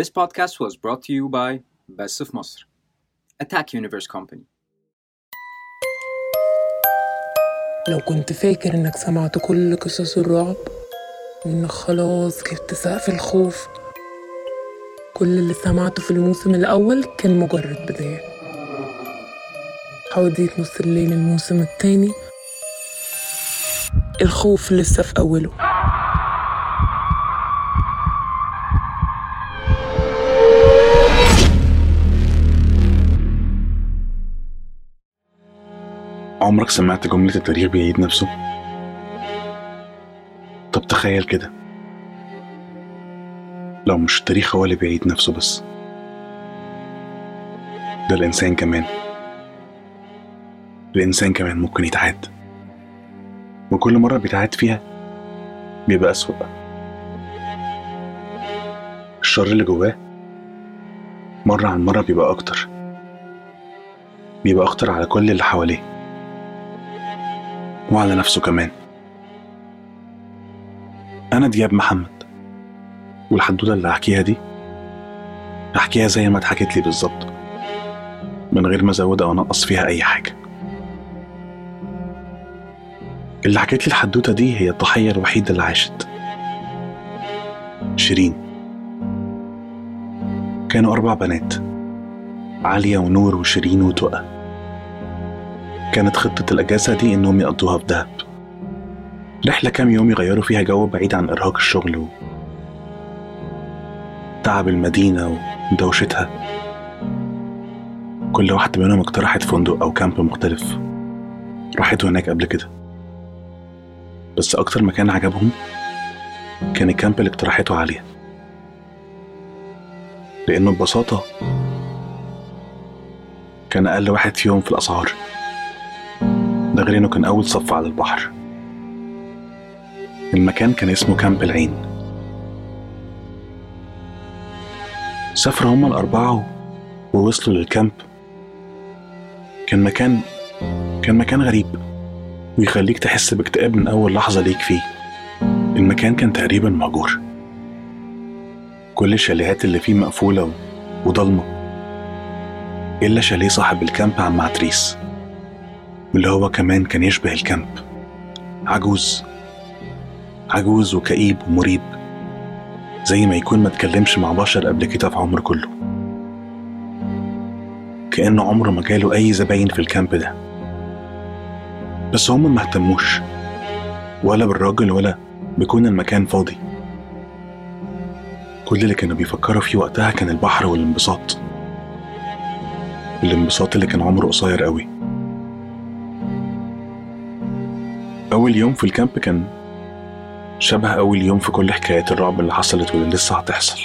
This podcast was brought to you by Best of Masr, Attack Universe Company. لو كنت فاكر إنك سمعت كل قصص الرعب وإنك خلاص جبت سقف الخوف. كل اللي سمعته في الموسم الأول كان مجرد بداية. حواديت نص الليل الموسم التاني. الخوف لسه في أوله. عمرك سمعت جملة التاريخ بيعيد نفسه؟ طب تخيل كده. لو مش التاريخ هو اللي بيعيد نفسه بس. ده الإنسان كمان. الإنسان كمان ممكن يتعاد. وكل مرة بيتعاد فيها بيبقى أسوأ. الشر اللي جواه مرة عن مرة بيبقى أكتر. بيبقى أخطر على كل اللي حواليه. وعلى نفسه كمان. أنا دياب محمد. والحدوتة اللي هحكيها دي هحكيها زي ما اتحكت لي بالظبط. من غير ما أزود أو أنقص فيها أي حاجة. اللي حكيت لي الحدوتة دي هي الضحية الوحيدة اللي عاشت. شيرين. كانوا أربع بنات. عالية ونور وشيرين وتقى. كانت خطة الأجازة دي إنهم يقضوها في دهب. رحلة كام يوم يغيروا فيها جو بعيد عن إرهاق الشغل و... تعب المدينة ودوشتها كل واحدة منهم اقترحت فندق أو كامب مختلف. راحته هناك قبل كده. بس أكتر مكان عجبهم كان الكامب اللي اقترحته عالية. لأنه ببساطة كان أقل واحد فيهم في الأسعار. ده غير إنه كان أول صف على البحر. المكان كان اسمه كامب العين. سافروا هما الأربعة ووصلوا للكامب. كان مكان كان مكان غريب ويخليك تحس باكتئاب من أول لحظة ليك فيه. المكان كان تقريبا مهجور. كل الشاليهات اللي فيه مقفولة وضلمة إلا شاليه صاحب الكامب عم عتريس واللي هو كمان كان يشبه الكامب. عجوز. عجوز وكئيب ومريب. زي ما يكون ما اتكلمش مع بشر قبل كده في عمره كله. كأنه عمره ما جاله أي زباين في الكامب ده. بس هم ما اهتموش. ولا بالراجل ولا بكون المكان فاضي. كل اللي كانوا بيفكروا فيه وقتها كان البحر والانبساط. الانبساط اللي كان عمره قصير قوي. أول يوم في الكامب كان شبه أول يوم في كل حكايات الرعب اللي حصلت واللي لسه هتحصل.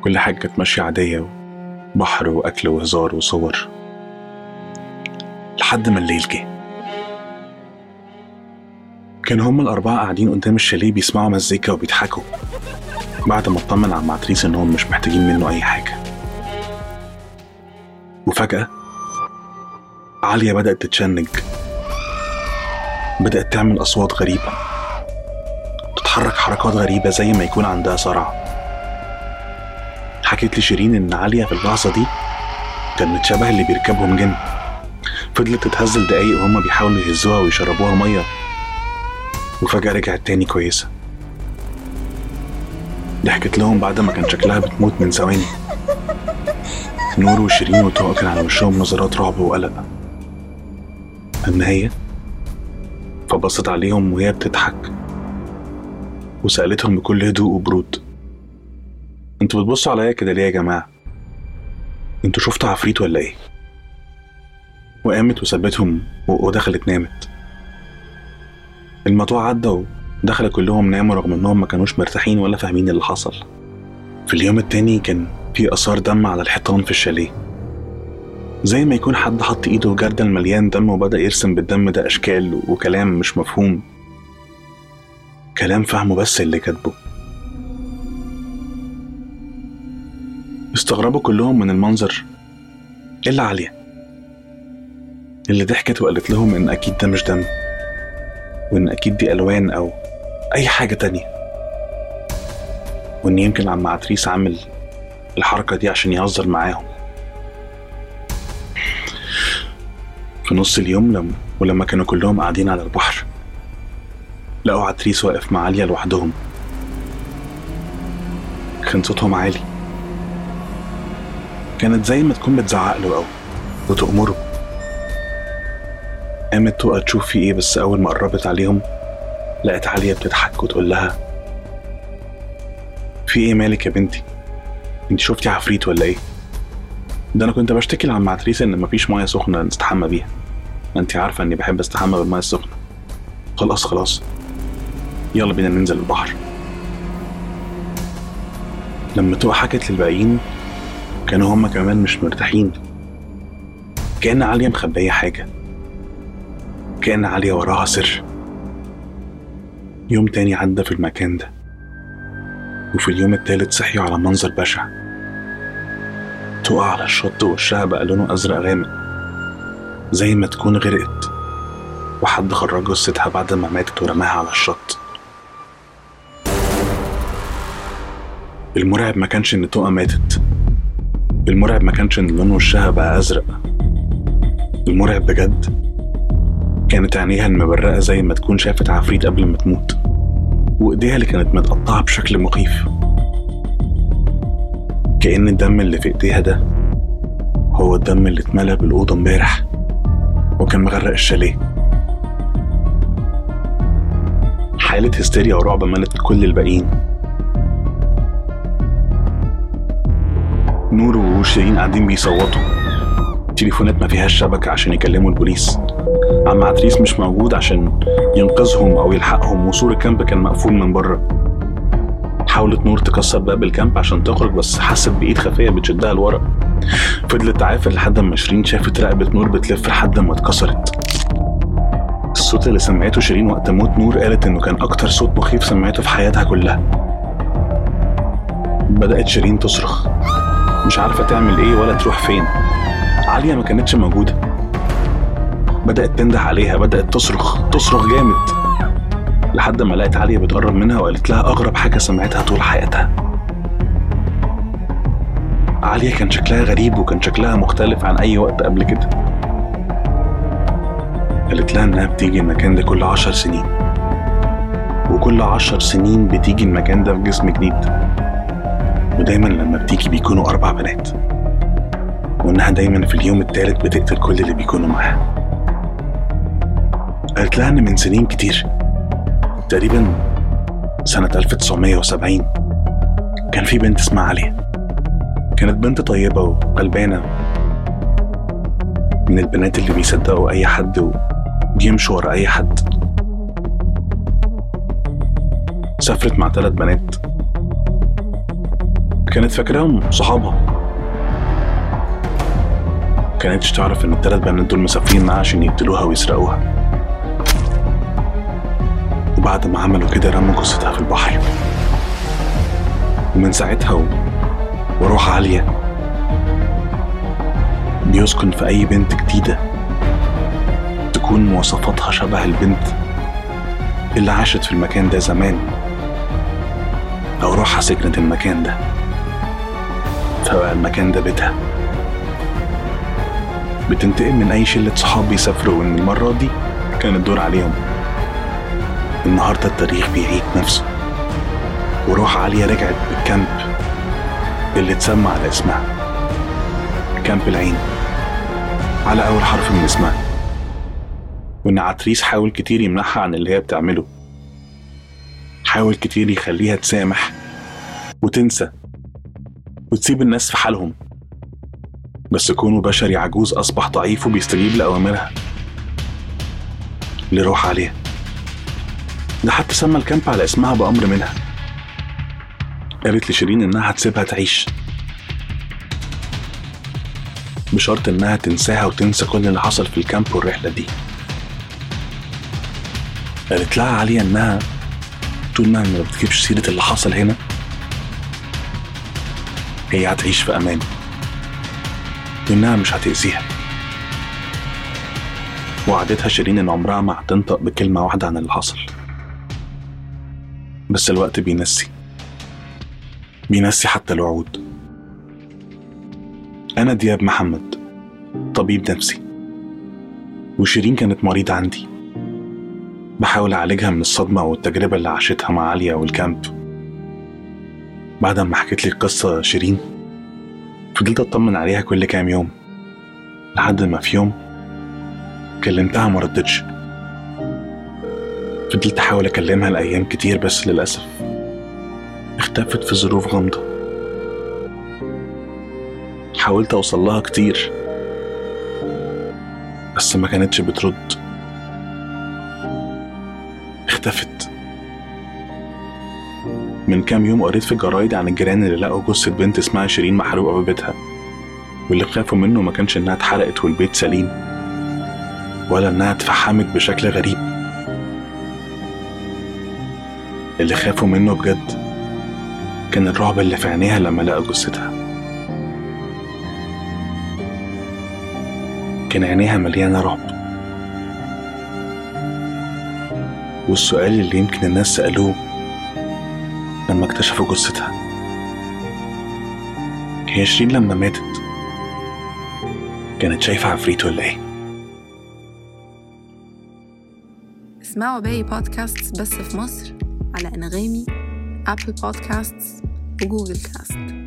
كل حاجة كانت ماشية عادية بحر وأكل وهزار وصور. لحد ما الليل جه. كانوا هما الأربعة قاعدين قدام الشاليه بيسمعوا مزيكا وبيضحكوا. بعد ما اطمن على معتريس إنهم مش محتاجين منه أي حاجة. وفجأة عالية بدأت تتشنج. بدأت تعمل أصوات غريبة. تتحرك حركات غريبة زي ما يكون عندها صرع. حكيت لي شيرين إن عالية في اللحظة دي كانت شبه اللي بيركبهم جن. فضلت تتهز لدقايق وهما بيحاولوا يهزوها ويشربوها مية. وفجأة رجعت تاني كويسة. ضحكت لهم بعد ما كان شكلها بتموت من ثواني. نور وشيرين وطه كان على وشهم نظرات رعب وقلق. أما هي فبصت عليهم وهي بتضحك. وسألتهم بكل هدوء وبرود. أنتوا بتبصوا عليا كده ليه يا جماعة؟ أنتوا شفتوا عفريت ولا إيه؟ وقامت وسابتهم ودخلت نامت. الموضوع عدى ودخل كلهم ناموا رغم انهم ما كانوش مرتاحين ولا فاهمين اللي حصل. في اليوم التاني كان في آثار دم على الحيطان في الشاليه. زي ما يكون حد حط ايده في جردل مليان دم وبدأ يرسم بالدم ده أشكال وكلام مش مفهوم. كلام فهمه بس اللي كاتبه. استغربوا كلهم من المنظر. إلا عليا اللي ضحكت وقالت لهم إن أكيد ده مش دم وإن أكيد دي ألوان أو أي حاجة تانية. وإن يمكن عم عتريس عامل الحركة دي عشان يهزر معاهم. في نص اليوم لما ولما كانوا كلهم قاعدين على البحر لقوا عتريس واقف مع عليا لوحدهم. كان صوتهم عالي. كانت زي ما تكون بتزعق له أو وتأمره. قامت تقى تشوف في إيه بس أول ما قربت عليهم لقت عليا بتضحك وتقول لها في إيه مالك يا بنتي؟ انت شفتي عفريت ولا إيه؟ ده أنا كنت بشتكي لعم عتريس إن مفيش مية سخنة نستحمى بيها. ما انت عارفة أني بحب أستحمى بالميه السخنه خلاص خلاص. يلا بينا ننزل البحر. لما تقى حكت للباقيين كانوا هما كمان مش مرتاحين. كأن عالية مخبية حاجة. كأن عالية وراها سر. يوم تاني عدى في المكان ده. وفي اليوم التالت صحيوا على منظر بشع. تقع على الشط وشها بقى لونه أزرق غامق. زي ما تكون غرقت. وحد خرج جثتها بعد ما ماتت ورماها على الشط. المرعب ما كانش إن تقى ماتت. المرعب ما كانش إن لون وشها بقى أزرق. المرعب بجد كانت عينيها المبرقة زي ما تكون شافت عفريت قبل ما تموت. وإيديها اللي كانت متقطعة بشكل مخيف. كأن الدم اللي في إيديها ده هو الدم اللي اتملى بالأوضة امبارح. وكان مغرق الشاليه. حالة هستيريا ورعب ملت كل الباقيين. نور وشيرين قاعدين بيصوتوا. تليفونات ما فيهاش شبكة عشان يكلموا البوليس. عم عتريس مش موجود عشان ينقذهم أو يلحقهم وسور ال camp كان مقفول من بره. حاولت نور تكسر باب ال camp عشان تخرج بس حست بإيد خفية بتشدها لورا. فضلت تعافر لحد ما شيرين شافت رقبة نور بتلف لحد ما اتكسرت. الصوت اللي سمعته شيرين وقت موت نور قالت إنه كان أكتر صوت مخيف سمعته في حياتها كلها. بدأت شيرين تصرخ. مش عارفة تعمل إيه ولا تروح فين. عالية ما كانتش موجودة. بدأت تنده عليها بدأت تصرخ تصرخ جامد. لحد ما لقت عالية بتقرب منها وقالت لها أغرب حاجة سمعتها طول حياتها. عالية كان شكلها غريب وكان شكلها مختلف عن أي وقت قبل كده. قالت لها إنها بتيجي المكان ده كل عشر سنين. وكل عشر سنين بتيجي المكان ده في جسم جديد ودايما لما بتيجي بيكونوا أربع بنات. وإنها دايما في اليوم التالت بتقتل كل اللي بيكونوا معاها. قالت لها إن من سنين كتير. تقريبا سنة 1970 كان في بنت اسمها عليا. كانت بنت طيبة وغلبانة من البنات اللي بيصدقوا أي حد وبيمشوا ورا أي حد. سافرت مع ثلاث بنات. كانت فاكراهم صحابها. كانتش تعرف إن الثلاث بنات دول مسافرين معاها عشان يقتلوها ويسرقوها. وبعد ما عملوا كده رموا جثتها في البحر. ومن ساعتها. وروح عالية. بيسكن في أي بنت جديدة. تكون مواصفاتها شبه البنت اللي عاشت في المكان ده زمان. أو روحها سكنت المكان ده. فبقى المكان ده بيتها. بتنتقم من أي شلة صحاب بيسافروا. وإن المرة دي كان الدور عليهم. النهاردة التاريخ بيعيد نفسه. وروح عالية رجعت بالكامب. اللي اتسمى على اسمها. كامب العين. على أول حرف من اسمها. وإن عتريس حاول كتير يمنعها عن اللي هي بتعمله. حاول كتير يخليها تسامح وتنسى وتسيب الناس في حالهم. بس كونه بشري عجوز أصبح ضعيف وبيستجيب لأوامرها. لروح عليها. ده حتى سمى الكامب على اسمها بأمر منها. قالت لشيرين إنها هتسيبها تعيش. بشرط إنها تنساها وتنسى كل اللي حصل في الكامب والرحلة دي. قالت لها عليا إنها طول ما ما بتجيبش سيرة اللي حصل هنا. هي هتعيش في أمان. وإنها مش هتأذيها. وعدتها شيرين إن عمرها ما هتنطق بكلمة واحدة عن اللي حصل. بس الوقت بينسي. بينسي حتى الوعود. أنا دياب محمد طبيب نفسي. وشيرين كانت مريضة عندي. بحاول أعالجها من الصدمة والتجربة اللي عاشتها مع عليا والكامب. بعد ما حكيت لي القصة شيرين فضلت أطمن عليها كل كام يوم. لحد ما في يوم كلمتها ما ردتش. فضلت أحاول أكلمها الأيام كتير بس للأسف. اختفت في ظروف غامضة. حاولت أوصل لها كتير بس ما كانتش بترد. اختفت. من كام يوم قريت في الجرايد عن الجيران اللي لقوا جثة بنت اسمها شيرين محروقة في بيتها واللي خافوا منه ما كانش إنها اتحرقت والبيت سليم ولا إنها اتفحمت بشكل غريب. اللي خافوا منه بجد كان الرعب اللي في عينيها لما لقوا جثتها. كان عينيها مليانة رعب. والسؤال اللي يمكن الناس سألوه لما اكتشفوا جثتها. هي شيرين لما ماتت كانت شايفة عفريت ولا إيه؟ اسمعوا باقي بودكاست بس في مصر على Apple Podcasts Google Cast.